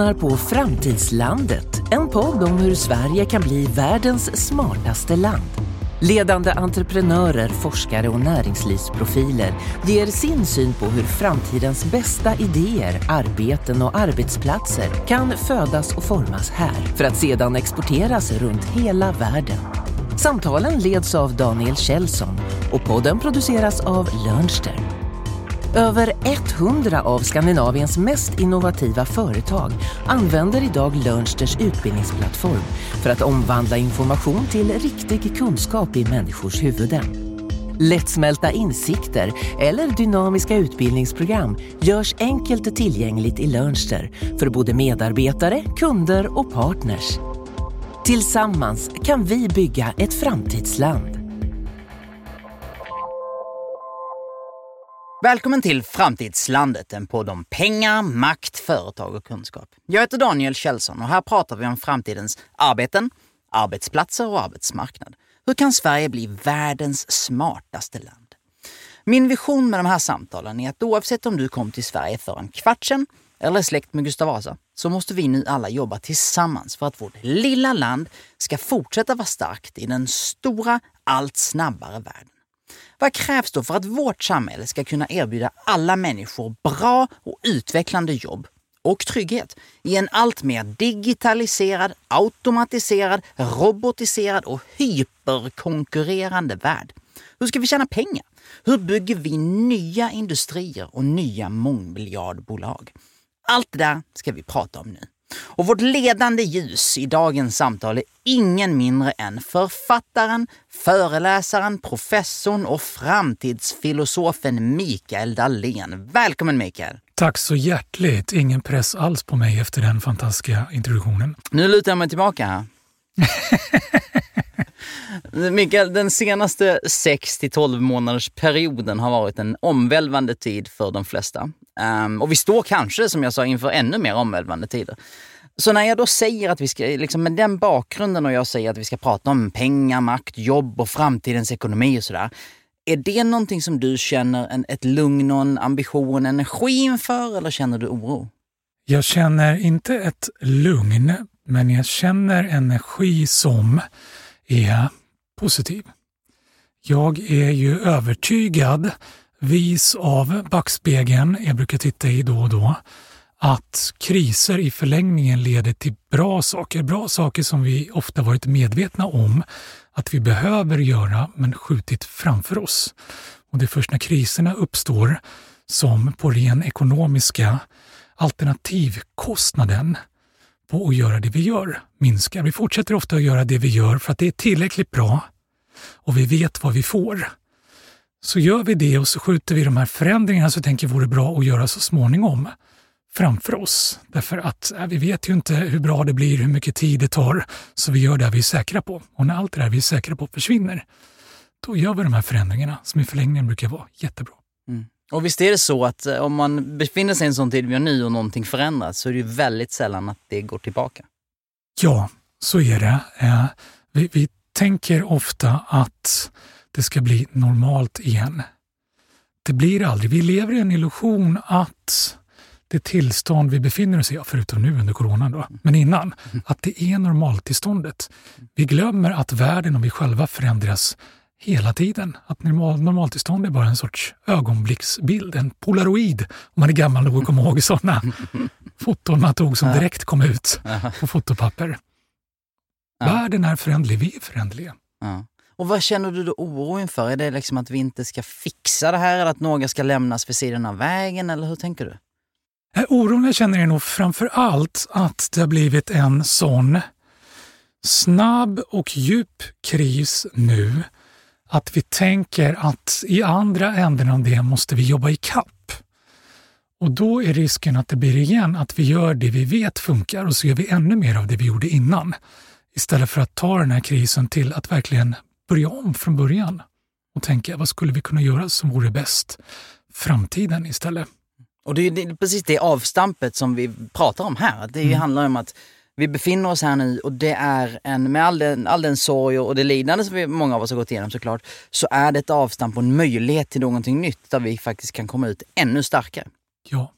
lyssnar på Framtidslandet, en podd om hur Sverige kan bli världens smartaste land. Ledande entreprenörer, forskare och näringslivsprofiler ger sin syn på hur framtidens bästa idéer, arbeten och arbetsplatser kan födas och formas här för att sedan exporteras runt hela världen. Samtalen leds av Daniel Kjellson och podden produceras av Lernster. Över 100 av Skandinaviens mest innovativa företag använder idag Lernsters utbildningsplattform för att omvandla information till riktig kunskap i människors huvuden. Lättsmälta insikter eller dynamiska utbildningsprogram görs enkelt tillgängligt i Lernster för både medarbetare, kunder och partners. Tillsammans kan vi bygga ett framtidsland. Välkommen till Framtidslandet, en podd om pengar, makt, företag och kunskap. Jag heter Daniel Kjellson och här pratar vi om framtidens arbeten, arbetsplatser och arbetsmarknad. Hur kan Sverige bli världens smartaste land? Min vision med de här samtalen är att oavsett om du kom till Sverige för en kvart sedan eller är släkt med Gustav Vasa, så måste vi nu alla jobba tillsammans för att vårt lilla land ska fortsätta vara starkt i den stora, allt snabbare världen. Vad krävs då för att vårt samhälle ska kunna erbjuda alla människor bra och utvecklande jobb och trygghet i en allt mer digitaliserad, automatiserad, robotiserad och hyperkonkurrerande värld? Hur ska vi tjäna pengar? Hur bygger vi nya industrier och nya mångmiljardbolag? Allt det där ska vi prata om nu. Och vårt ledande ljus i dagens samtal är ingen mindre än författaren, föreläsaren, professorn och framtidsfilosofen Mikael Dahlén. Välkommen Mikael! Tack så hjärtligt! Ingen press alls på mig efter den fantastiska introduktionen. Nu lutar jag mig tillbaka här. Mikael, den senaste 6 till 12 månaders perioden har varit en omvälvande tid för de flesta. Um, och vi står kanske, som jag sa, inför ännu mer omvälvande tider. Så när jag då säger att vi ska, liksom med den bakgrunden och jag säger att vi ska prata om pengar, makt, jobb och framtidens ekonomi och sådär. Är det någonting som du känner en, ett lugn och en ambition, energi inför eller känner du oro? Jag känner inte ett lugn, men jag känner energi som är positiv. Jag är ju övertygad, vis av backspegeln jag brukar titta i då och då, att kriser i förlängningen leder till bra saker. Bra saker som vi ofta varit medvetna om att vi behöver göra men skjutit framför oss. Och Det är först när kriserna uppstår som på ren ekonomiska alternativkostnaden på att göra det vi gör minskar. Vi fortsätter ofta att göra det vi gör för att det är tillräckligt bra och vi vet vad vi får. Så gör vi det och så skjuter vi de här förändringarna så tänker vi vore bra att göra så småningom framför oss. Därför att äh, vi vet ju inte hur bra det blir, hur mycket tid det tar, så vi gör det vi är säkra på. Och när allt det där vi är säkra på försvinner, då gör vi de här förändringarna som i förlängningen brukar vara jättebra. Mm. Och visst är det så att eh, om man befinner sig i en sån tid vi har nu och någonting förändras så är det ju väldigt sällan att det går tillbaka. Ja, så är det. Eh, vi, vi tänker ofta att det ska bli normalt igen. Det blir aldrig. Vi lever i en illusion att det tillstånd vi befinner oss i, förutom nu under coronan, då, men innan, att det är normaltillståndet. Vi glömmer att världen och vi själva förändras hela tiden. Att normal, normaltillstånd är bara en sorts ögonblicksbild, en polaroid, om man är gammal nog att komma ihåg sådana foton man tog som direkt kom ut på fotopapper. Världen är förändlig, vi är förändliga. Och vad känner du då oro inför? Är det liksom att vi inte ska fixa det här eller att några ska lämnas vid sidan av vägen eller hur tänker du? Eh, oron jag känner är nog framför allt att det har blivit en sån snabb och djup kris nu att vi tänker att i andra änden av det måste vi jobba i kapp. Och då är risken att det blir igen att vi gör det vi vet funkar och så gör vi ännu mer av det vi gjorde innan. Istället för att ta den här krisen till att verkligen börja om från början och tänka vad skulle vi kunna göra som vore bäst framtiden istället. Och det är precis det avstampet som vi pratar om här. Det mm. handlar om att vi befinner oss här nu och det är en, med all den, all den sorg och det lidande som vi, många av oss har gått igenom såklart, så är det ett avstamp och en möjlighet till någonting nytt där vi faktiskt kan komma ut ännu starkare. Ja,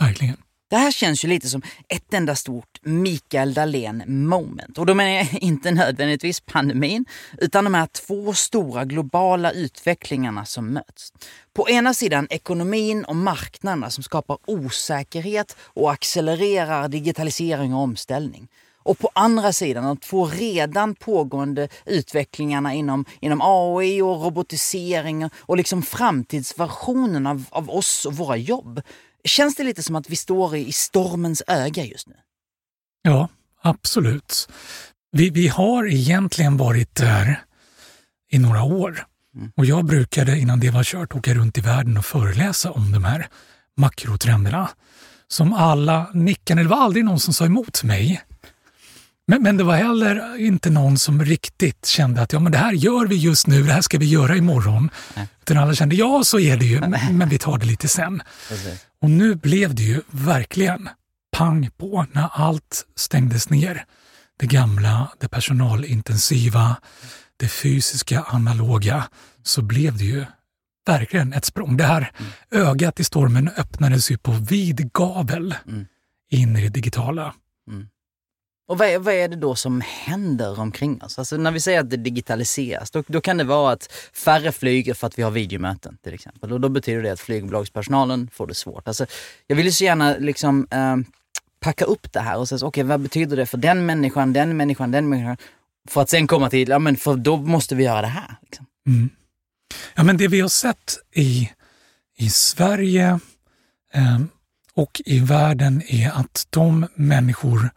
verkligen. Det här känns ju lite som ett enda stort Mikael Dahlén moment. Och då menar jag inte nödvändigtvis pandemin, utan de här två stora globala utvecklingarna som möts. På ena sidan ekonomin och marknaderna som skapar osäkerhet och accelererar digitalisering och omställning. Och på andra sidan de två redan pågående utvecklingarna inom, inom AI och robotisering och liksom framtidsversionen av, av oss och våra jobb. Känns det lite som att vi står i stormens öga just nu? Ja, absolut. Vi, vi har egentligen varit där i några år. Mm. Och jag brukade innan det var kört åka runt i världen och föreläsa om de här makrotrenderna. Som alla nickade. Det var aldrig någon som sa emot mig. Men, men det var heller inte någon som riktigt kände att ja, men det här gör vi just nu, det här ska vi göra imorgon. Nej. Utan alla kände ja, så är det ju, men vi tar det lite sen. Precis. Och nu blev det ju verkligen pang på när allt stängdes ner. Det gamla, det personalintensiva, det fysiska, analoga, så blev det ju verkligen ett språng. Det här mm. ögat i stormen öppnades ju på vid gavel mm. in i det digitala. Och vad är, vad är det då som händer omkring oss? Alltså när vi säger att det digitaliseras, då, då kan det vara att färre flyger för att vi har videomöten till exempel. Och då betyder det att flygbolagspersonalen får det svårt. Alltså, jag vill ju så gärna liksom eh, packa upp det här och säga, okej okay, vad betyder det för den människan, den människan, den människan? För att sen komma till, ja men för då måste vi göra det här. Liksom. Mm. Ja men det vi har sett i, i Sverige eh, och i världen är att de människor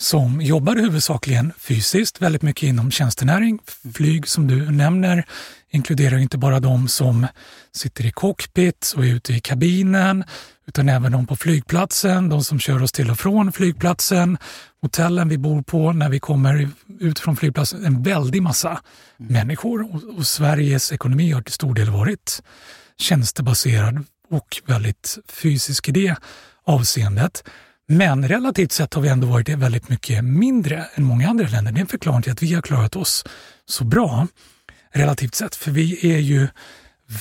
som jobbar huvudsakligen fysiskt, väldigt mycket inom tjänstenäring. Flyg som du nämner inkluderar inte bara de som sitter i cockpit och är ute i kabinen, utan även de på flygplatsen, de som kör oss till och från flygplatsen, hotellen vi bor på när vi kommer ut från flygplatsen. En väldig massa mm. människor och, och Sveriges ekonomi har till stor del varit tjänstebaserad och väldigt fysisk i det avseendet. Men relativt sett har vi ändå varit väldigt mycket mindre än många andra länder. Det är en förklaring till att vi har klarat oss så bra relativt sett. För vi är ju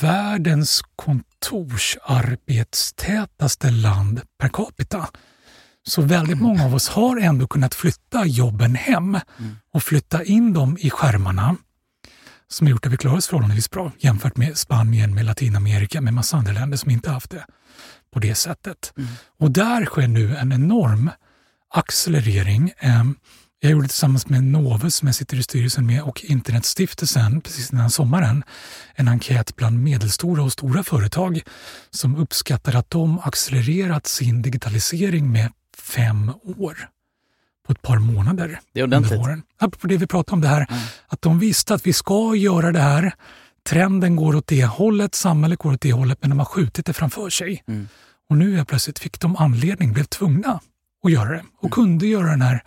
världens kontorsarbetstätaste land per capita. Så väldigt många av oss har ändå kunnat flytta jobben hem och flytta in dem i skärmarna som har gjort att vi klarar oss förhållandevis bra jämfört med Spanien, med Latinamerika, med massa andra länder som inte haft det på det sättet. Mm. Och där sker nu en enorm accelerering. Ehm, jag gjorde tillsammans med Novus, som jag sitter i styrelsen med, och Internetstiftelsen precis innan sommaren en enkät bland medelstora och stora företag som uppskattar att de accelererat sin digitalisering med fem år på ett par månader. Det är ordentligt. Apropå det vi pratade om, det här mm. att de visste att vi ska göra det här trenden går åt det hållet, samhället går åt det hållet, men de har skjutit det framför sig. Mm. Och nu är plötsligt fick de anledning, blev tvungna att göra det och mm. kunde göra den här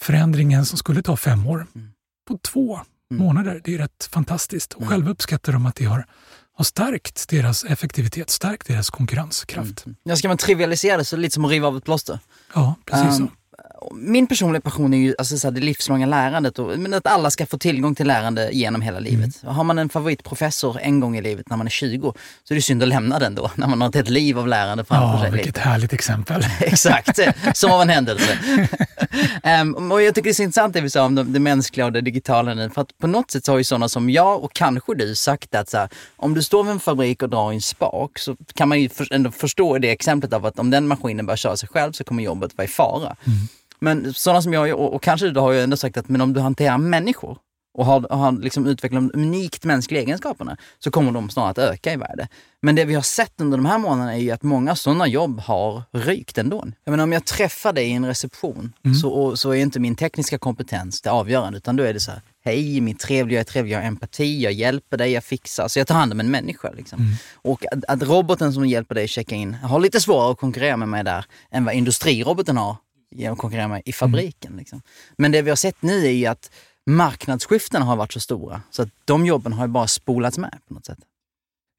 förändringen som skulle ta fem år mm. på två mm. månader. Det är rätt fantastiskt. Och mm. själva uppskattar de att det har, har stärkt deras effektivitet, stärkt deras konkurrenskraft. Mm. Ja, ska man trivialisera det så lite som att riva av ett plåster? Ja, precis um, så min personliga passion är ju alltså, så här, det livslånga lärandet och men att alla ska få tillgång till lärande genom hela livet. Mm. Har man en favoritprofessor en gång i livet när man är 20 så är det synd att lämna den då, när man har ett helt liv av lärande framför ja, sig. Vilket härligt exempel. Exakt, som av en händelse. um, och jag tycker det är så intressant det vi sa om det, det mänskliga och det digitala nu, för att på något sätt så har ju sådana som jag och kanske du sagt att så här, om du står vid en fabrik och drar i en spak så kan man ju för, ändå förstå det exemplet av att om den maskinen börjar köra sig själv så kommer jobbet vara i fara. Mm. Men sådana som jag och, och kanske du har ju ändå sagt att men om du hanterar människor och har, har liksom utvecklat de unikt mänskliga egenskaperna så kommer de snarare att öka i värde. Men det vi har sett under de här månaderna är ju att många sådana jobb har rykt ändå. Jag menar, om jag träffar dig i en reception mm. så, så är inte min tekniska kompetens det avgörande utan då är det så här, hej, min trevlig, jag är trevlig, jag har empati, jag hjälper dig, jag fixar. Så jag tar hand om en människa. Liksom. Mm. Och att, att, roboten som hjälper dig checka in har lite svårare att konkurrera med mig där än vad industriroboten har att konkurrera med i fabriken. Mm. Liksom. Men det vi har sett nu är ju att marknadsskiftena har varit så stora så att de jobben har ju bara spolats med på något sätt.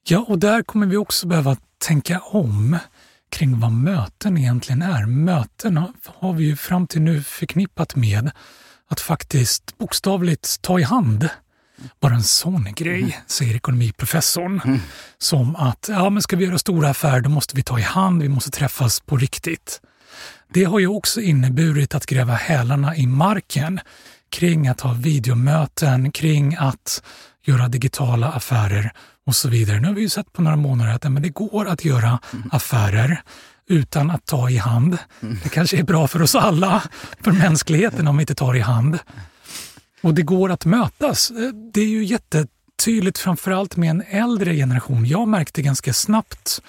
Ja, och där kommer vi också behöva tänka om kring vad möten egentligen är. Möten har vi ju fram till nu förknippat med att faktiskt bokstavligt ta i hand. Bara en sån grej, mm. säger ekonomiprofessorn. Mm. Som att, ja men ska vi göra stora affärer då måste vi ta i hand, vi måste träffas på riktigt. Det har ju också inneburit att gräva hälarna i marken kring att ha videomöten, kring att göra digitala affärer och så vidare. Nu har vi ju sett på några månader att men det går att göra mm. affärer utan att ta i hand. Mm. Det kanske är bra för oss alla, för mänskligheten om vi inte tar i hand. Och det går att mötas. Det är ju jättetydligt, framförallt med en äldre generation. Jag märkte ganska snabbt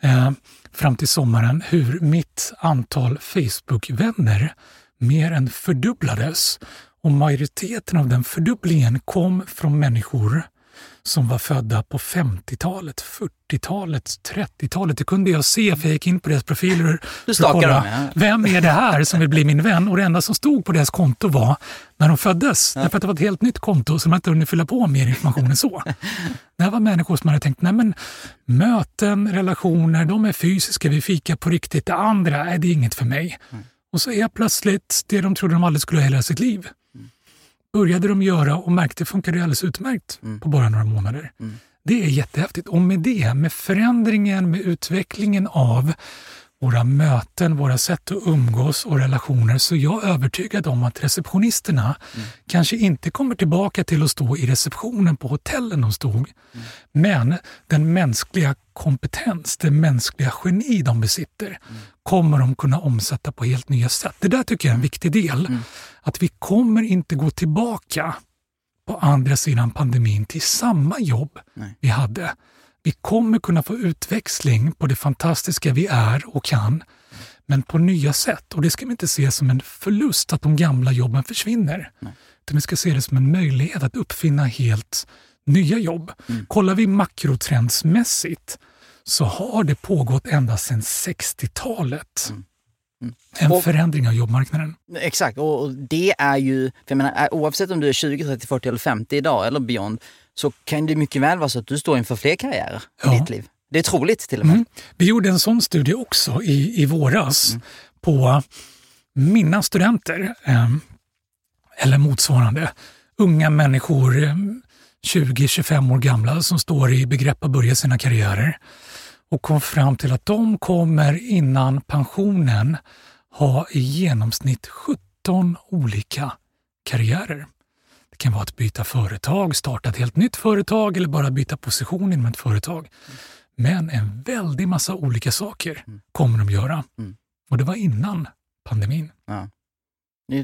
eh, fram till sommaren hur mitt antal Facebook-vänner mer än fördubblades. Och majoriteten av den fördubblingen kom från människor som var födda på 50-talet, 40-talet, 30-talet. Det kunde jag se för jag gick in på deras profiler du för att kolla dem, ja. vem är det här som vill bli min vän? Och det enda som stod på deras konto var när de föddes. Ja. Därför att det var ett helt nytt konto så de inte hunnit fylla på mer information än så. Det här var människor som hade tänkt, nej men möten, relationer, de är fysiska, vi fikar på riktigt. Det andra, nej, det är inget för mig. Mm. Och så är plötsligt det de trodde de aldrig skulle ha hela sitt liv började de göra och märkte att det alldeles utmärkt mm. på bara några månader. Mm. Det är jättehäftigt. Och med det, med förändringen, med utvecklingen av våra möten, våra sätt att umgås och relationer så jag är övertygad om att receptionisterna mm. kanske inte kommer tillbaka till att stå i receptionen på hotellen de stod. Mm. Men den mänskliga kompetens, det mänskliga geni de besitter mm. kommer de kunna omsätta på helt nya sätt. Det där tycker jag är en viktig del. Mm. Att vi kommer inte gå tillbaka på andra sidan pandemin till samma jobb Nej. vi hade. Vi kommer kunna få utväxling på det fantastiska vi är och kan, men på nya sätt. Och det ska vi inte se som en förlust att de gamla jobben försvinner. Nej. Utan vi ska se det som en möjlighet att uppfinna helt nya jobb. Mm. Kollar vi makrotrendsmässigt så har det pågått ända sedan 60-talet. Mm. Mm. En och, förändring av jobbmarknaden. Exakt, och det är ju, för jag menar, oavsett om du är 20, 30, 40 eller 50 idag eller beyond, så kan det mycket väl vara så att du står inför fler karriärer ja. i ditt liv. Det är troligt till och med. Mm. Vi gjorde en sån studie också i, i våras mm. på mina studenter, eh, eller motsvarande, unga människor, 20-25 eh, år gamla, som står i begrepp att börja sina karriärer och kom fram till att de kommer innan pensionen ha i genomsnitt 17 olika karriärer kan vara att byta företag, starta ett helt nytt företag eller bara byta position inom ett företag. Men en väldig massa olika saker mm. kommer de göra. Mm. Och det var innan pandemin. Ja.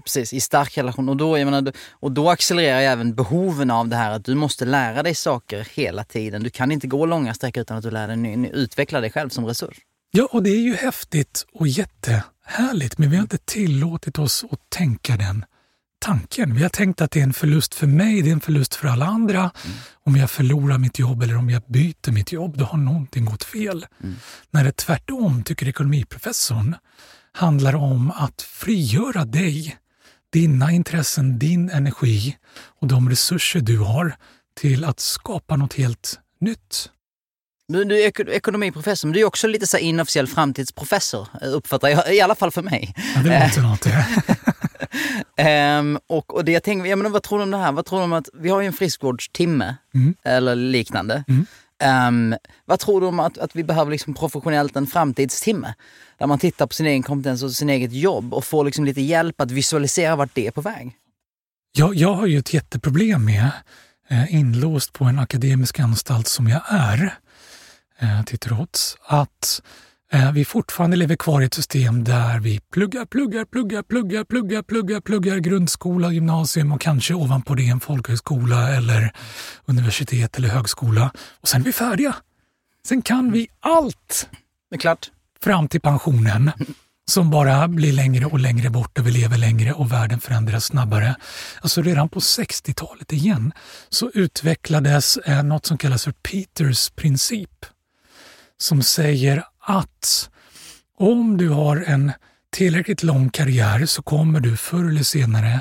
Precis, i stark relation. Och då, jag menar, och då accelererar även behoven av det här att du måste lära dig saker hela tiden. Du kan inte gå långa sträckor utan att du lär dig utveckla dig själv som resurs. Ja, och det är ju häftigt och jättehärligt, men vi har inte tillåtit oss att tänka den tanken. Vi har tänkt att det är en förlust för mig, det är en förlust för alla andra. Mm. Om jag förlorar mitt jobb eller om jag byter mitt jobb, då har någonting gått fel. Mm. När det tvärtom, tycker ekonomiprofessorn, handlar om att frigöra dig, dina intressen, din energi och de resurser du har till att skapa något helt nytt. Du, du är ekonomiprofessor, men du är också lite så inofficiell framtidsprofessor, uppfattar jag, i alla fall för mig. Ja, det låter något det. um, och, och det jag tänker, ja, men vad tror du om det här? Vad tror du om att vi har ju en friskvårdstimme mm. eller liknande. Mm. Um, vad tror du om att, att vi behöver liksom professionellt en framtidstimme? Där man tittar på sin egen kompetens och sin eget jobb och får liksom lite hjälp att visualisera vart det är på väg. Jag, jag har ju ett jätteproblem med, eh, inlåst på en akademisk anstalt som jag är, eh, till trots, att Eh, vi fortfarande lever kvar i ett system där vi pluggar, pluggar, pluggar, pluggar, pluggar, pluggar, pluggar grundskola, gymnasium och kanske ovanpå det en folkhögskola eller universitet eller högskola. Och sen är vi färdiga. Sen kan vi allt! Det är klart. Fram till pensionen som bara blir längre och längre bort och vi lever längre och världen förändras snabbare. Alltså redan på 60-talet igen så utvecklades eh, något som kallas för Peters princip som säger att om du har en tillräckligt lång karriär så kommer du förr eller senare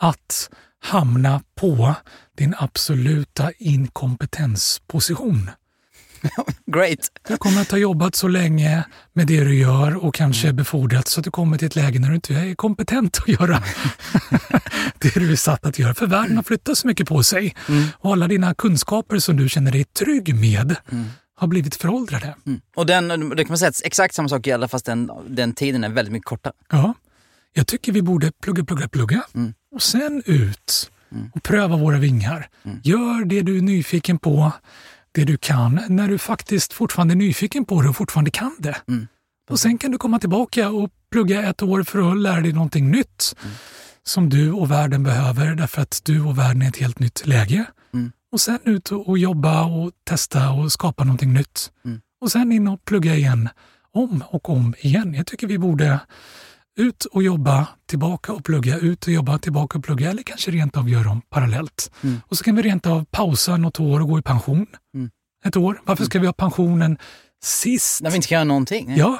att hamna på din absoluta inkompetensposition. Great! Du kommer att ha jobbat så länge med det du gör och kanske mm. befordrats så att du kommer till ett läge när du inte är kompetent att göra det du är satt att göra. För världen har flyttat så mycket på sig mm. och alla dina kunskaper som du känner dig trygg med mm har blivit föråldrade. Mm. Och den, det kan man säga exakt samma sak gäller fast den, den tiden är väldigt mycket kortare. Ja, jag tycker vi borde plugga, plugga, plugga Mm. och sen ut Mm. och pröva våra vingar. Mm. Gör det du är nyfiken på, det du kan, när du faktiskt fortfarande är nyfiken på det och fortfarande kan det. Mm. Och sen kan du komma tillbaka och plugga ett år för att lära dig någonting nytt Mm. som du och världen behöver därför att du och världen är ett helt nytt läge. Mm. Och sen ut och jobba och testa och skapa någonting nytt. Mm. Och sen in och plugga igen, om och om igen. Jag tycker vi borde ut och jobba, tillbaka och plugga, ut och jobba, tillbaka och plugga eller kanske rent av göra dem parallellt. Mm. Och så kan vi rent av pausa något år och gå i pension. Mm. Ett år. Varför ska vi ha pensionen sist? När vi inte kan göra någonting. Ja.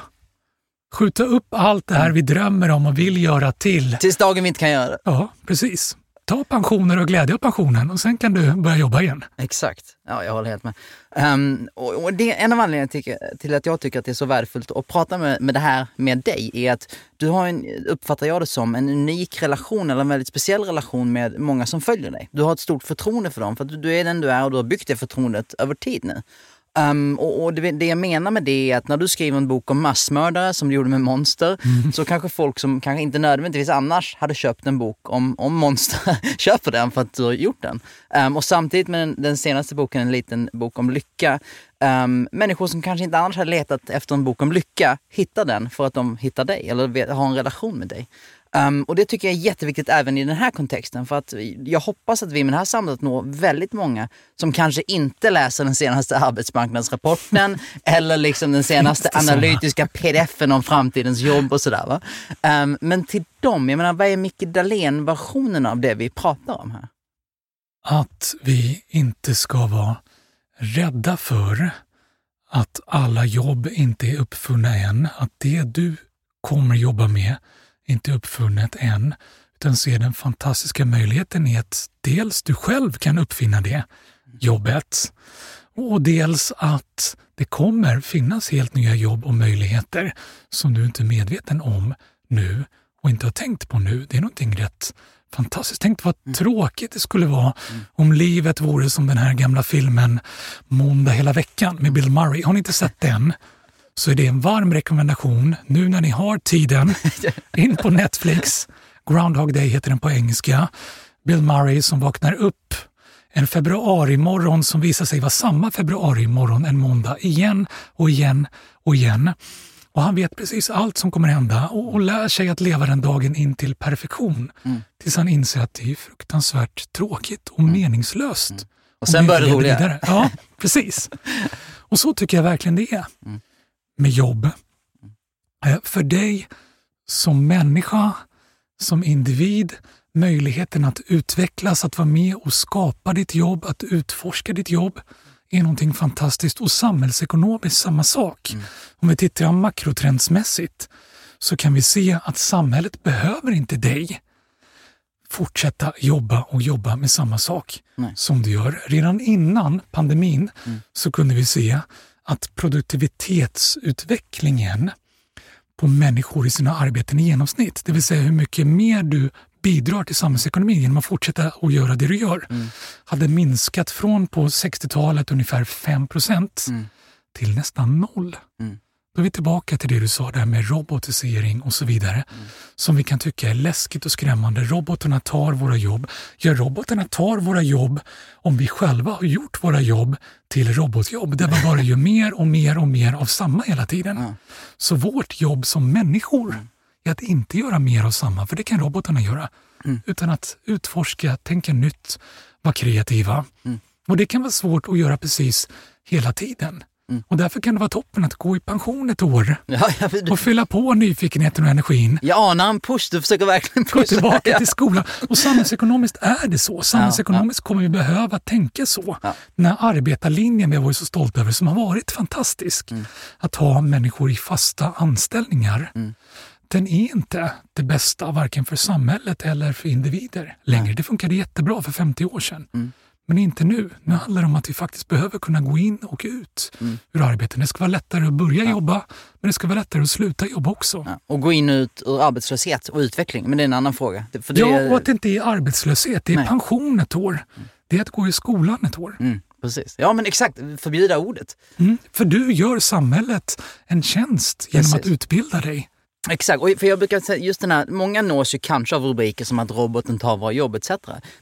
Skjuta upp allt det här vi drömmer om och vill göra till. Tills dagen vi inte kan göra det. Ja, precis. Ta pensioner och glädje av pensionen och sen kan du börja jobba igen. Exakt. Ja, jag håller helt med. Um, och, och det, en av anledningarna till, till att jag tycker att det är så värdefullt att prata med, med det här med dig är att du har, en, uppfattar jag det som, en unik relation eller en väldigt speciell relation med många som följer dig. Du har ett stort förtroende för dem för att du, du är den du är och du har byggt det förtroendet över tid nu. Ehm, och och det, det jag menar med det är att när du skriver en bok om massmördare som du gjorde med Monster så kanske folk som kanske inte nödvändigtvis annars hade köpt en bok om, om Monster köper den för att du har gjort den. Ehm, och samtidigt med den, den senaste boken, en liten bok om lycka, ehm, människor som kanske inte annars hade letat efter en bok om lycka hittar den för att de hittar dig eller vet, har en relation med dig. Ehm, och det tycker jag är jätteviktigt även i den här kontexten för att jag hoppas att vi med det här samtalet når väldigt många som kanske inte läser den senaste arbetsmarknadsrapporten eller liksom den senaste analytiska pdfen om framtidens jobb och sådär. Va? Ehm, men till dem, jag menar vad är Micke Dahlén-versionen av det vi pratar om här? Att vi inte ska vara rädda för att alla jobb inte är uppfunna än. Att det du kommer jobba med inte uppfunnet än. Utan se den fantastiska möjligheten i att dels du själv kan uppfinna det jobbet och dels att det kommer finnas helt nya jobb och möjligheter som du inte är medveten om nu och inte har tänkt på nu. Det är någonting rätt fantastiskt. Tänk vad tråkigt det skulle vara om livet vore som den här gamla filmen Måndag hela veckan med Bill Murray. Har ni inte sett den? Så är det en varm rekommendation nu när ni har tiden. In på Netflix. Groundhog Day heter den på engelska. Bill Murray som vaknar upp en februarimorgon som visar sig vara samma februarimorgon en måndag igen och igen och igen. Och han vet precis allt som kommer hända och, och lär sig att leva den dagen in till perfektion. Mm. Tills han inser att det är fruktansvärt tråkigt och meningslöst. Och om sen börjar det roliga. Ja, precis. Och så tycker jag verkligen det är Mm. Med jobb. Eh, För dig som människa, som individ, möjligheten att utvecklas, att vara med och skapa ditt jobb, att utforska ditt jobb är någonting fantastiskt och samhällsekonomiskt samma sak. Om vi tittar makrotrendsmässigt så kan vi se att samhället behöver inte dig fortsätta jobba och jobba med samma sak Nej. som du gör. Redan innan pandemin så kunde vi se att produktivitetsutvecklingen på människor i sina arbeten i genomsnitt, det vill säga hur mycket mer du bidrar till samhällsekonomin genom att fortsätta att göra det du gör, hade minskat från på 60-talet ungefär 5% till nästan noll. Mm. Då är vi tillbaka till det du sa där med robotisering och så vidare. Som vi kan tycka är läskigt och skrämmande. Robotarna tar våra jobb. Ja, robotarna tar våra jobb om vi själva har gjort våra jobb till robotjobb. Där vi bara gör mer och mer och mer av samma hela tiden. Ja. Så vårt jobb som människor är att inte göra mer av samma, för det kan robotarna göra. Utan att utforska, tänka nytt, vara kreativa. Och det kan vara svårt att göra precis hela tiden. Och därför kan det vara toppen att gå i pension ett år Ja, ja, och fylla på nyfikenheten och energin. jag anar en push, du försöker verkligen Gå pusha. tillbaka Ja. till skolan. Och samhällsekonomiskt är det så. Samhällsekonomiskt kommer vi behöva tänka så. Ja. Den här arbetarlinjen vi har varit så stolta över, som har varit fantastisk. Mm. Att ha människor i fasta anställningar. Mm. Den är inte det bästa, varken för samhället eller för individer längre. Det funkade jättebra för 50 år sedan. Mm. Men inte nu. Nu handlar det om att vi faktiskt behöver kunna gå in och ut Mm. ur arbetet. Det ska vara lättare att börja jobba, men det ska vara lättare att sluta jobba också. Ja. Och gå in och ut ur arbetslöshet och utveckling, men det är en annan fråga. För det, Ja, och att det inte är arbetslöshet. Det är Nej. pension ett år. Det är att gå i skolan ett år. Mm. precis. Ja, men exakt. Förbjuda ordet. Mm, för du gör samhället en tjänst genom Precis. att utbilda dig. Exakt, och för jag brukar säga just den här, många nås ju kanske av rubriker som att roboten tar våra jobb etc.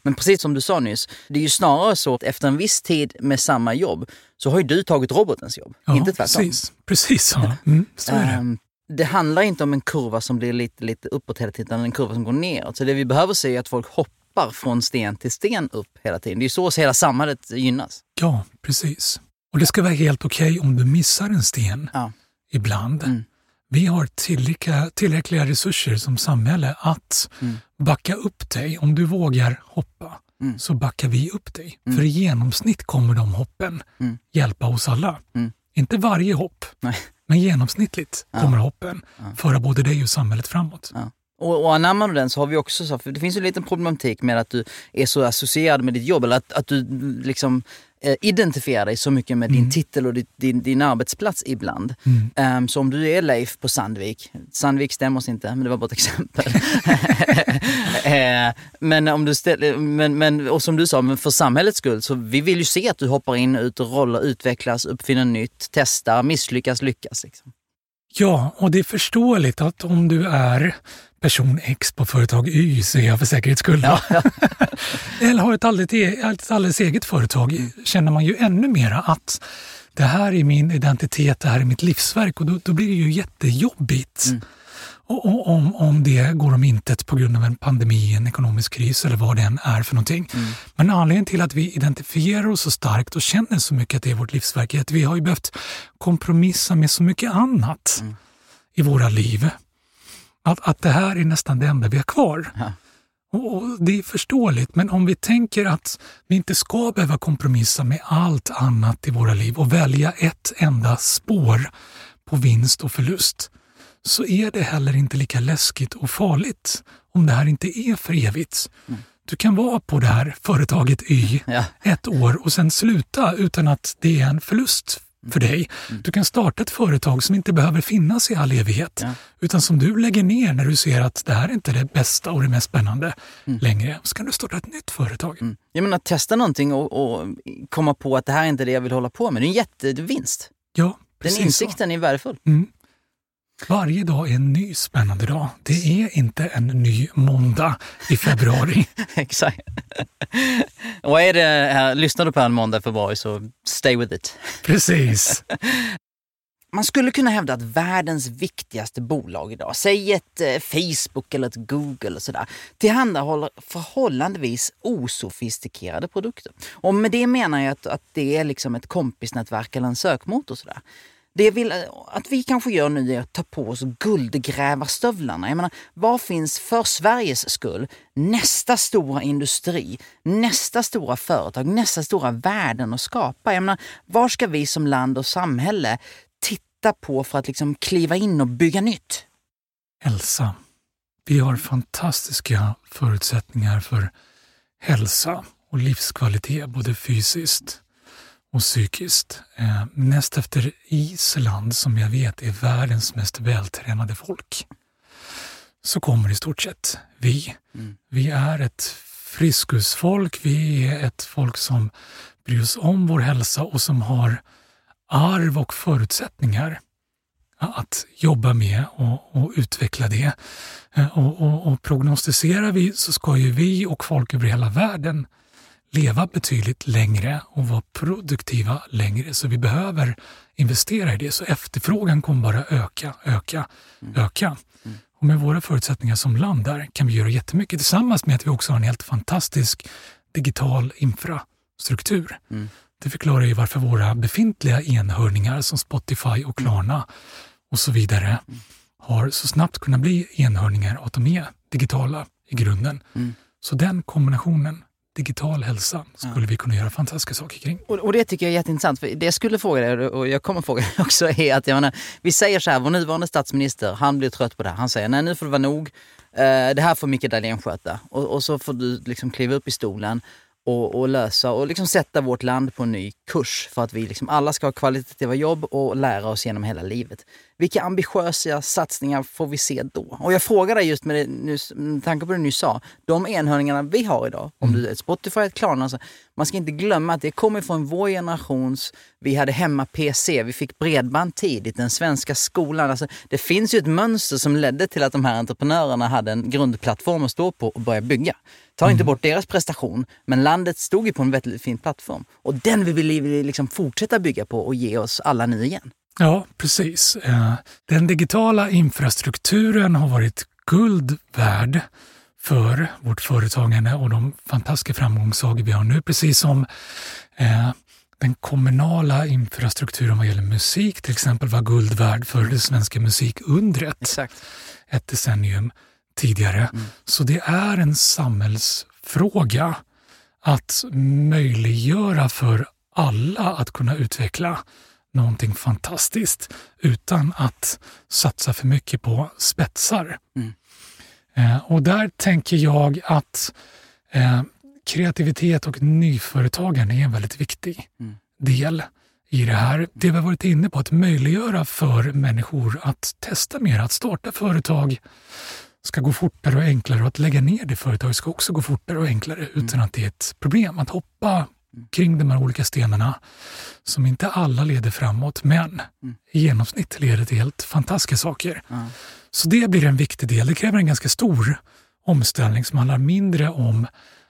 Men precis som du sa nyss, det är ju snarare så att efter en viss tid med samma jobb så har ju du tagit robotens jobb, Ja, inte tvärtom. Precis, precis så. Mm, så är det. Ehm, det handlar inte om en kurva som blir lite, lite uppåt hela tiden, utan en kurva som går neråt. Så det vi behöver se är att folk hoppar från sten till sten upp hela tiden. Det är ju så hela samhället gynnas. Ja, precis. Och det ska vara helt okej om du missar en sten Ja. ibland. Mm. Vi har tillräckliga, tillräckliga resurser som samhälle att Mm. backa upp dig. Om du vågar hoppa Mm. så backar vi upp dig. Mm. För i genomsnitt kommer de hoppen Mm. hjälpa oss alla. Mm. Inte varje hopp, Nej. men genomsnittligt Ja. kommer hoppen Ja. föra både dig och samhället framåt. Ja. Och, och anammar du den så har vi också, så, för det finns ju en liten problematik med att du är så associerad med ditt jobb eller att, att du liksom eh, identifierar dig så mycket med din Mm. titel och din, din arbetsplats ibland. Mm. Ehm, så om du är Leif på Sandvik, Sandvik stämmer oss inte, men det var bara ett exempel. Eh, men, om du ställer, men, men, och som du sa, men för samhällets skull, så vi vill ju se att du hoppar in, ut och rollar, utvecklas, uppfinner nytt, testar, misslyckas, lyckas. Liksom. Ja, och det är förståeligt att om du är person X på företag Y, säger jag för säkerhets skull, Ja, eller har ett alldeles, e- ett alldeles eget företag, känner man ju ännu mera att det här är min identitet, det här är mitt livsverk och då, då blir det ju jättejobbigt. Mm. Och, och, om, om det går om intet på grund av en pandemi, en ekonomisk kris eller vad det än är för någonting. Mm. Men anledningen till att vi identifierar oss så starkt och känner så mycket att det är vårt livsverk är att vi har ju behövt kompromissa med så mycket annat Mm. i våra liv. Att, att det här är nästan det enda vi har kvar. Ja. Och, och Det är förståeligt, men om vi tänker att vi inte ska behöva kompromissa med allt annat i våra liv och välja ett enda spår på vinst och förlust, så är det heller inte lika läskigt och farligt om det här inte är för evigt. Mm. Du kan vara på det här företaget Y Ja. ett år och sen sluta utan att det är en förlust för dig. Mm. Du kan starta ett företag som inte behöver finnas i all evighet Ja. utan som du lägger ner när du ser att det här är inte det bästa och det mest spännande Mm. längre. Så kan du starta ett nytt företag. Mm. Jag menar, testa någonting och, och komma på att det här är inte det jag vill hålla på med. Det är en jättevinst. Ja, Den precis så. insikten är värdefull. Mm. Varje dag är en ny spännande dag. Det är inte en ny måndag i februari. Exakt. och är det här, lyssnar du på en måndag i februari så stay with it. Precis. Man skulle kunna hävda att världens viktigaste bolag idag, säg ett eh, Facebook eller ett Google och sådär, tillhandahåller förhållandevis osofistikerade produkter. Och med det menar jag att, att det är liksom ett kompisnätverk eller en sökmotor. Sådär. Det jag vill eh, att vi kanske gör nu är att ta på oss guldgrävarstövlarna. Jag menar, vad finns för Sveriges skull nästa stora industri, nästa stora företag, nästa stora värden att skapa? Jag menar, var ska vi som land och samhälle titta på för att liksom kliva in och bygga nytt? Hälsa. Vi har fantastiska förutsättningar för hälsa och livskvalitet, både fysiskt och psykiskt. Eh, näst efter Island, som jag vet är världens mest vältränade folk, så kommer i stort sett vi. Mm. Vi är ett friskusfolk, vi är ett folk som bryr oss om vår hälsa och som har arv och förutsättningar att jobba med och, och utveckla det. Eh, Och, och, och prognostiserar vi så ska ju vi och folk över hela världen leva betydligt längre och vara produktiva längre. Så vi behöver investera i det. Så efterfrågan kommer bara öka, öka, öka. Och med våra förutsättningar som land där kan vi göra jättemycket tillsammans med att vi också har en helt fantastisk digital infrastruktur. Mm. Det förklarar ju varför våra befintliga enhörningar som Spotify och Klarna och så vidare har så snabbt kunnat bli enhörningar att de är digitala i grunden. Mm. Så den kombinationen, digital hälsa, skulle vi kunna göra fantastiska saker kring. Och, och det tycker jag är jätteintressant. För det jag skulle fråga dig, och jag kommer fråga dig också, är att jag menar, vi säger så här, vår nuvarande statsminister, han blir trött på det här. Han säger, nej nu får det vara nog. Eh, det här får Micke Dahlén sköta. Och, och så får du liksom kliva upp i stolen och, och lösa och liksom sätta vårt land på en ny kurs för att vi liksom alla ska ha kvalitativa jobb och lära oss genom hela livet. Vilka ambitiösa satsningar får vi se då? Och jag frågar dig just med, det, nu, med tanke på det du nyss sa, de enhörningarna vi har idag, om du är Spotify, ett Klarna, alltså, man ska inte glömma att det kommer från vår generations, vi hade hemma-PC, vi fick bredband tidigt, den svenska skolan. Alltså, det finns ju ett mönster som ledde till att de här entreprenörerna hade en grundplattform att stå på och börja bygga. Ta mm. inte bort deras prestation, men landet stod ju på en väldigt fin plattform. Och den vill vi liksom fortsätta bygga på och ge oss alla nu igen. Ja, precis. Eh, den digitala infrastrukturen har varit guld värd för vårt företagande och de fantastiska framgångssagor vi har nu, precis som eh, den kommunala infrastrukturen vad gäller musik till exempel var guld värd för det svenska musikundret Exakt. ett decennium tidigare. Mm. Så det är en samhällsfråga att möjliggöra för alla att kunna utveckla någonting fantastiskt utan att satsa för mycket på spetsar. Mm. Eh, och där tänker jag att eh, kreativitet och nyföretagande är en väldigt viktig mm. del i det här. Det vi har varit inne på, att möjliggöra för människor att testa mer, att starta företag ska gå fortare och enklare och att lägga ner det företaget ska också gå fortare och enklare mm. utan att det är ett problem. Att hoppa kring de här olika stenarna som inte alla leder framåt, men mm. i genomsnitt leder till helt fantastiska saker. Så det blir en viktig del. Det kräver en ganska stor omställning som handlar mindre om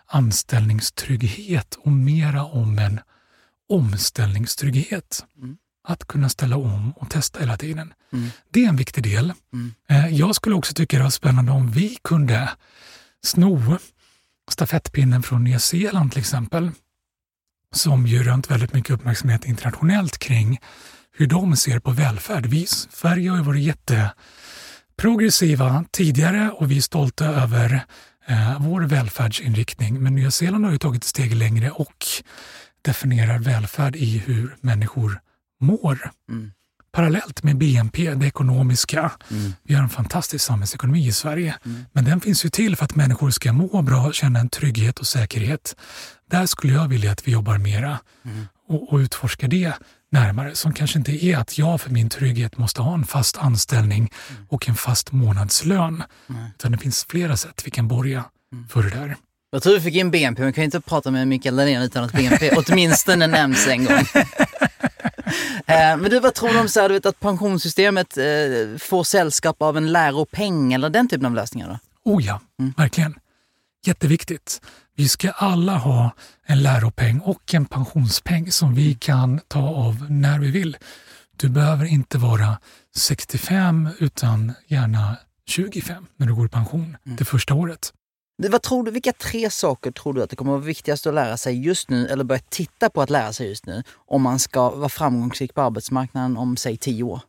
anställningstrygghet och mera om en omställningstrygghet. Mm. Att kunna ställa om och testa hela tiden. Mm. Det är en viktig del. Mm. Eh, jag skulle också tycka det var spännande om vi kunde sno stafettpinnen från Nya Zeeland till exempel som ju rönt väldigt mycket uppmärksamhet internationellt kring hur de ser på välfärd. Vi i Sverige har ju varit jätteprogressiva tidigare och vi är stolta över eh, vår välfärdsinriktning. Men Nya Zeeland har ju tagit ett steg längre och definierar välfärd i hur människor mår. Mm parallellt med BNP, det ekonomiska. Mm. Vi har en fantastisk samhällsekonomi i Sverige. Mm. Men den finns ju till för att människor ska må bra, känna en trygghet och säkerhet. Där skulle jag vilja att vi jobbar mera mm. och, och utforskar det närmare. Som kanske inte är att jag för min trygghet måste ha en fast anställning mm. och en fast månadslön. Utan det finns flera sätt vi kan borga mm. för det där. Jag tror vi fick in BNP, men kan inte prata med Mikael Dahlén utan att BNP åtminstone nämns en gång. Eh, men du, vad tror du om så här, du vet, att pensionssystemet eh, får sällskap av en läropeng eller den typen av lösningar? Då? Oh ja, mm. verkligen. Jätteviktigt. Vi ska alla ha en läropeng och en pensionspeng som vi kan ta av när vi vill. Du behöver inte vara 65 utan gärna 25 när du går i pension mm. det första året. Vad tror du, vilka tre saker tror du att det kommer att vara viktigast att lära sig just nu, eller börja titta på att lära sig just nu, om man ska vara framgångsrik på arbetsmarknaden om, säg tio år?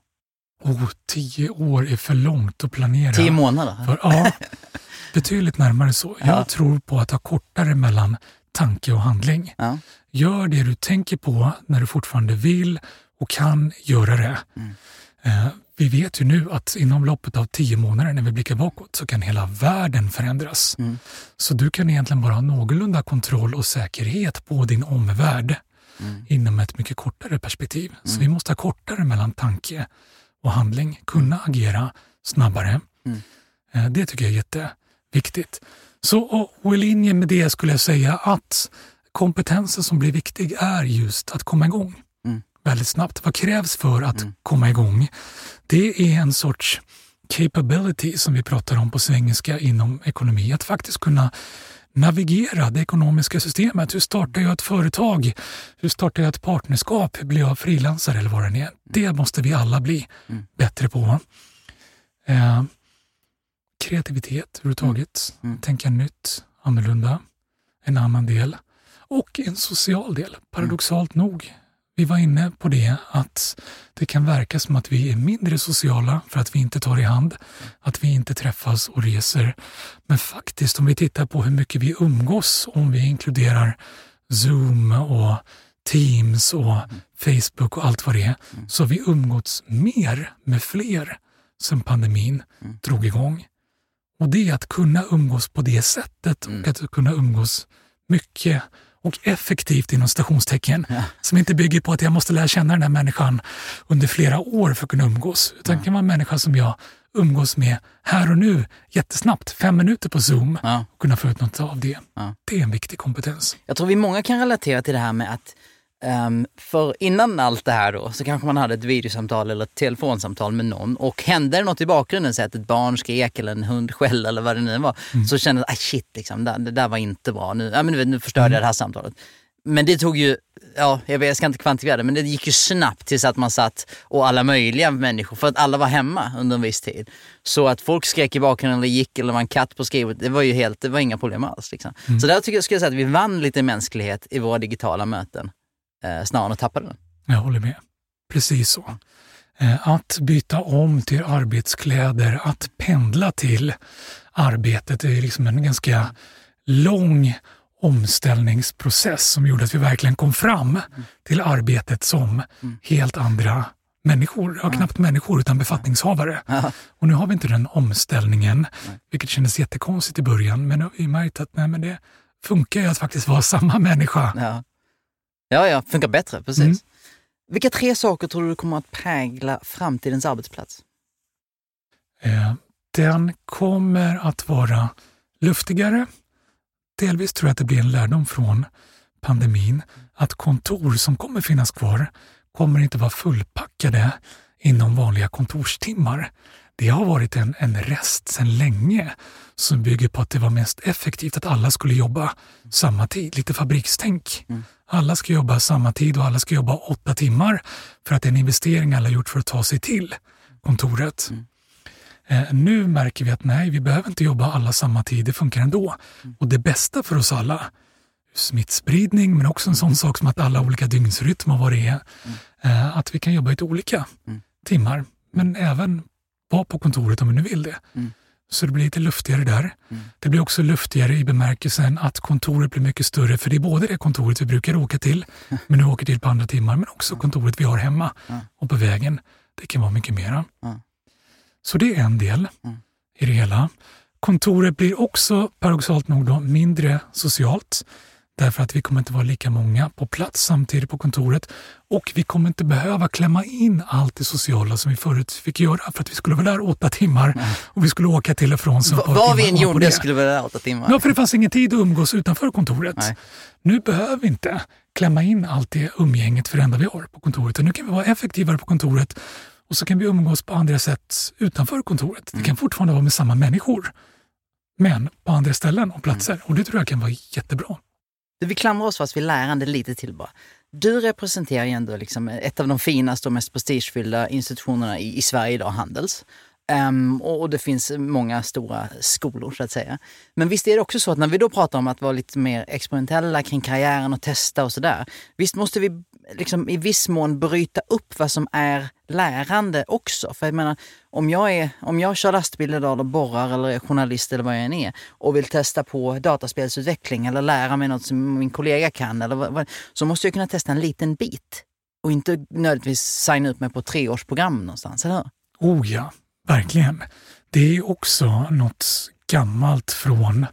Oh, tio år är för långt att planera. Tio månader? För, ja, betydligt närmare så. Jag ja. tror på att ha kortare mellan tanke och handling. Ja. Gör det du tänker på när du fortfarande vill och kan göra det. Mm. Vi vet ju nu att inom loppet av tio månader när vi blickar bakåt så kan hela världen förändras. Mm. Så du kan egentligen bara ha någorlunda kontroll och säkerhet på din omvärld mm. inom ett mycket kortare perspektiv. Mm. Så vi måste ha kortare mellan tanke och handling, kunna agera snabbare. Mm. Eh, det tycker jag är jätteviktigt. Så, och i linje med det skulle jag säga att kompetensen som blir viktig är just att komma igång väldigt snabbt. Vad krävs för att mm. komma igång? Det är en sorts capability som vi pratar om på svengelska inom ekonomi. Att faktiskt kunna navigera det ekonomiska systemet. Hur startar jag ett företag? Hur startar jag ett partnerskap? Hur blir jag frilansare eller vad det är? Det måste vi alla bli mm. bättre på. Eh, kreativitet överhuvudtaget. Mm. mm. Tänka nytt, annorlunda. En annan del. Och en social del, paradoxalt mm. nog. Vi var inne på det att det kan verka som att vi är mindre sociala för att vi inte tar i hand, att vi inte träffas och reser. Men faktiskt om vi tittar på hur mycket vi umgås, om vi inkluderar Zoom och Teams och Facebook och allt vad det är, så har vi umgåtts mer med fler sen pandemin mm. drog igång. Och det är att kunna umgås på det sättet och att kunna umgås mycket och effektivt inom stationstecken. Ja. Som inte bygger på att jag måste lära känna den här människan under flera år för att kunna umgås. Utan ja. kan vara en människa som jag umgås med här och nu jättesnabbt, fem minuter på Zoom ja. och kunna få ut något av det. Ja. Det är en viktig kompetens. Jag tror vi många kan relatera till det här med att Um, för innan allt det här då så kanske man hade ett videosamtal eller ett telefonsamtal med någon och hände det något i bakgrunden, så att ett barn skrek eller en hund skällde eller vad det nu var, mm. så kände jag, ah, shit liksom, det, det, där var inte bra. Nu, ja, men nu förstörde mm. jag det här samtalet. Men det tog ju, ja, jag, vet, jag ska inte kvantifiera det, men det gick ju snabbt tills att man satt och alla möjliga människor, för att alla var hemma under en viss tid. Så att folk skrek i bakgrunden eller gick eller var en katt på skrivet, det var ju helt, det var inga problem alls. Liksom. Mm. Så där tycker jag, skulle jag säga att vi vann lite mänsklighet i våra digitala möten eh, snarare än att tappa den. Jag håller med. Precis så. Eh, att byta om till arbetskläder, att pendla till arbetet är liksom en ganska lång omställningsprocess som gjorde att vi verkligen kom fram mm. till arbetet som mm. helt andra människor, ja, knappt människor utan befattningshavare. Ja. Och nu har vi inte den omställningen, vilket kändes jättekonstigt i början, men nu har vi märkt att nej, men det funkar ju att faktiskt vara samma människa. Ja, ja, funkar bättre, precis. Mm. Vilka tre saker tror du kommer att prägla framtidens arbetsplats? Eh, den kommer att vara luftigare, delvis tror jag att det blir en lärdom från pandemin, att kontor som kommer finnas kvar kommer inte vara fullpackade inom vanliga kontorstimmar. Det har varit en, en rest sedan länge som bygger på att det var mest effektivt att alla skulle jobba samma tid, lite fabrikstänk. Mm. Alla ska jobba samma tid och alla ska jobba åtta timmar för att det är en investering alla gjort för att ta sig till kontoret. Mm. Eh, nu märker vi att nej, vi behöver inte jobba alla samma tid, det funkar ändå. Mm. Och det bästa för oss alla, smittspridning men också en sån sak som att alla olika dygnsrytmer vad det är, eh, att vi kan jobba i olika mm. timmar. Men även vara på kontoret om vi nu vill det. Mm. Så det blir lite luftigare där. Mm. Det blir också luftigare i bemärkelsen att kontoret blir mycket större, för det är både det kontoret vi brukar åka till, men nu åker till på andra timmar, men också kontoret vi har hemma och på vägen. Det kan vara mycket mera. Så det är en del i det hela. Kontoret blir också paradoxalt nog då, mindre socialt därför att vi kommer inte vara lika många på plats samtidigt på kontoret och vi kommer inte behöva klämma in allt det sociala som vi förut fick göra för att vi skulle vara där åtta timmar mm. och vi skulle åka till och från. Va, vad vi än gjorde skulle vi vara där åtta timmar? Ja, för det fanns ingen tid att umgås utanför kontoret. Nej. Nu behöver vi inte klämma in allt det umgänget för det enda vi har på kontoret. Nu kan vi vara effektivare på kontoret och så kan vi umgås på andra sätt utanför kontoret. Mm. Vi kan fortfarande vara med samma människor, men på andra ställen och platser. Mm. Och det tror jag kan vara jättebra. Vi klamrar oss fast vid lärande lite till bara. Du representerar ju ändå liksom ett av de finaste och mest prestigefyllda institutionerna i, i Sverige idag, Handels. Um, och det finns många stora skolor så att säga. Men visst är det också så att när vi då pratar om att vara lite mer experimentella kring karriären och testa och sådär. Visst måste vi liksom i viss mån bryta upp vad som är lärande också. För jag menar, om jag, är, om jag kör lastbil idag eller borrar eller är journalist eller vad jag än är och vill testa på dataspelsutveckling eller lära mig något som min kollega kan eller vad, så måste jag kunna testa en liten bit och inte nödvändigtvis signa upp mig på treårsprogram någonstans, eller hur? Oh ja, verkligen. Det är också något gammalt från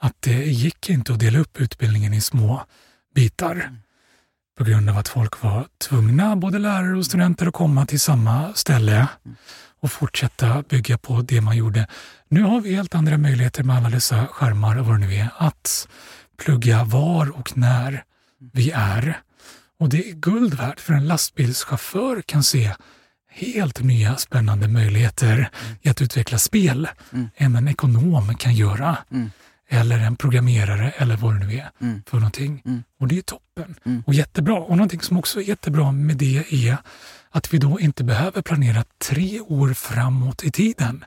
att det gick inte att dela upp utbildningen i små bitar. På grund av att folk var tvungna, både lärare och studenter, att komma till samma ställe och fortsätta bygga på det man gjorde. Nu har vi helt andra möjligheter med alla dessa skärmar och vad det nu är, att plugga var och när vi är. Och det är guld värt, för en lastbilschaufför kan se helt nya spännande möjligheter mm. i att utveckla spel mm. än en ekonom kan göra. Mm eller en programmerare eller vad det nu är mm. för någonting. Mm. Och det är toppen mm. och jättebra. Och någonting som också är jättebra med det är att vi då inte behöver planera tre år framåt i tiden.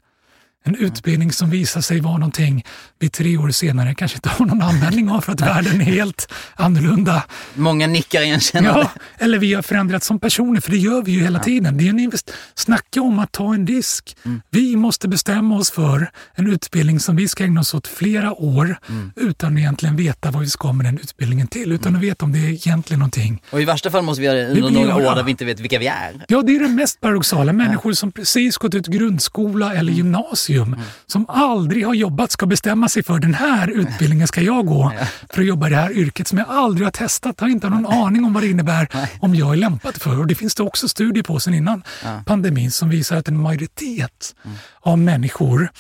En utbildning som visar sig vara någonting vi tre år senare kanske inte har någon användning av för att världen är helt annorlunda. Många nickar igenkännande. Ja, eller vi har förändrats som personer, för det gör vi ju hela ja. tiden. Det är en Snacka om att ta en risk. Mm. Vi måste bestämma oss för en utbildning som vi ska ägna oss åt flera år mm. utan att egentligen veta vad vi ska med den utbildningen till, utan mm. att veta om det är egentligen någonting. Och i värsta fall måste vi göra det under några år där vi inte vet vilka vi är. Ja, det är det mest paradoxala. Människor som precis gått ut grundskola eller mm. Gymnasium gymnasium som aldrig har jobbat ska bestämma sig för den här utbildningen ska jag gå för att jobba i det här yrket som jag aldrig har testat, har inte någon aning om vad det innebär om jag är lämpad för. Och det finns det också studier på sedan innan pandemin som visar att en majoritet av människor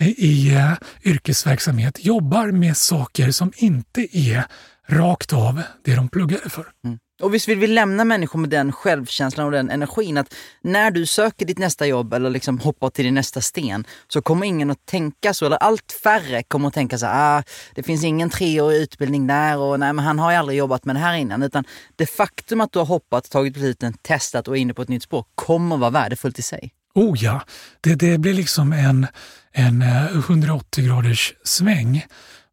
i uh, yrkesverksamhet jobbar med saker som inte är rakt av det de pluggade för. Mm. Och visst vill vi lämna människor med den självkänslan och den energin att när du söker ditt nästa jobb eller liksom hoppar till din nästa sten så kommer ingen att tänka så, eller allt färre kommer att tänka så ah, det finns ingen treårig utbildning där och nej men han har ju aldrig jobbat med det här innan. Utan det faktum att du har hoppat, tagit besluten, testat och är inne på ett nytt spår kommer vara värdefullt i sig. Oh ja, det, det blir liksom en, en eh, 180 graders sväng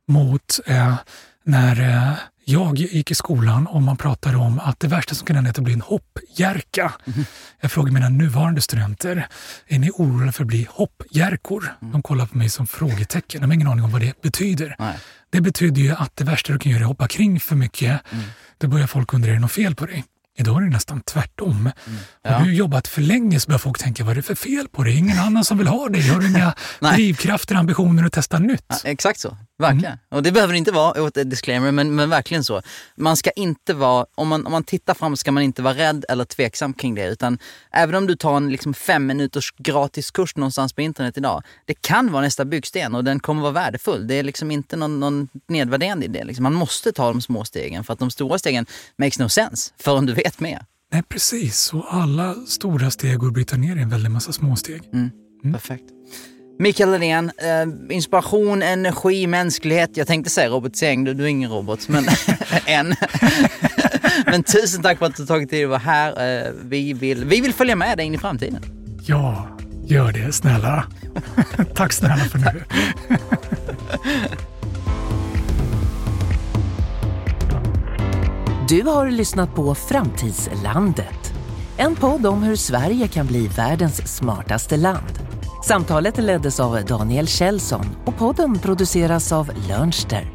mot eh, när eh, jag gick i skolan och man pratade om att det värsta som kan hända är att bli en hoppjerka. Mm. Jag frågade mina nuvarande studenter, är ni oroliga för att bli hoppjerkor? Mm. De kollar på mig som frågetecken, de har ingen aning om vad det betyder. Nej. Det betyder ju att det värsta du kan göra är att hoppa kring för mycket. Mm. Då börjar folk undra, är det något fel på dig? Idag är det nästan tvärtom. Mm. Ja. Har du jobbat för länge så börjar folk tänka, vad är det för fel på dig? Ingen annan som vill ha dig. Har du inga drivkrafter, ambitioner att testa nytt? Ja, exakt så. Verkligen. Mm. Och det behöver inte vara ett disclaimer, men, men verkligen så. Man ska inte vara, om man, om man tittar fram ska man inte vara rädd eller tveksam kring det. Utan även om du tar en liksom fem minuters gratiskurs någonstans på internet idag. Det kan vara nästa byggsten och den kommer vara värdefull. Det är liksom inte någon, någon nedvärderande i det. Liksom man måste ta de små stegen för att de stora stegen makes no sense förrän du vet mer. Nej, precis. Och alla stora steg går att bryta ner i en väldig massa små steg. Mm. Mm. Perfekt. Mikael Ledén, eh, inspiration, energi, mänsklighet. Jag tänkte säga Robert Seng, du, du är ingen robot, men än. men tusen tack för att du tagit tid att vara här. Eh, vi, vill, vi vill följa med dig in i framtiden. Ja, gör det snälla. tack snälla för nu. du har lyssnat på Framtidslandet. En podd om hur Sverige kan bli världens smartaste land. Samtalet leddes av Daniel Kjellson och podden produceras av Lönster.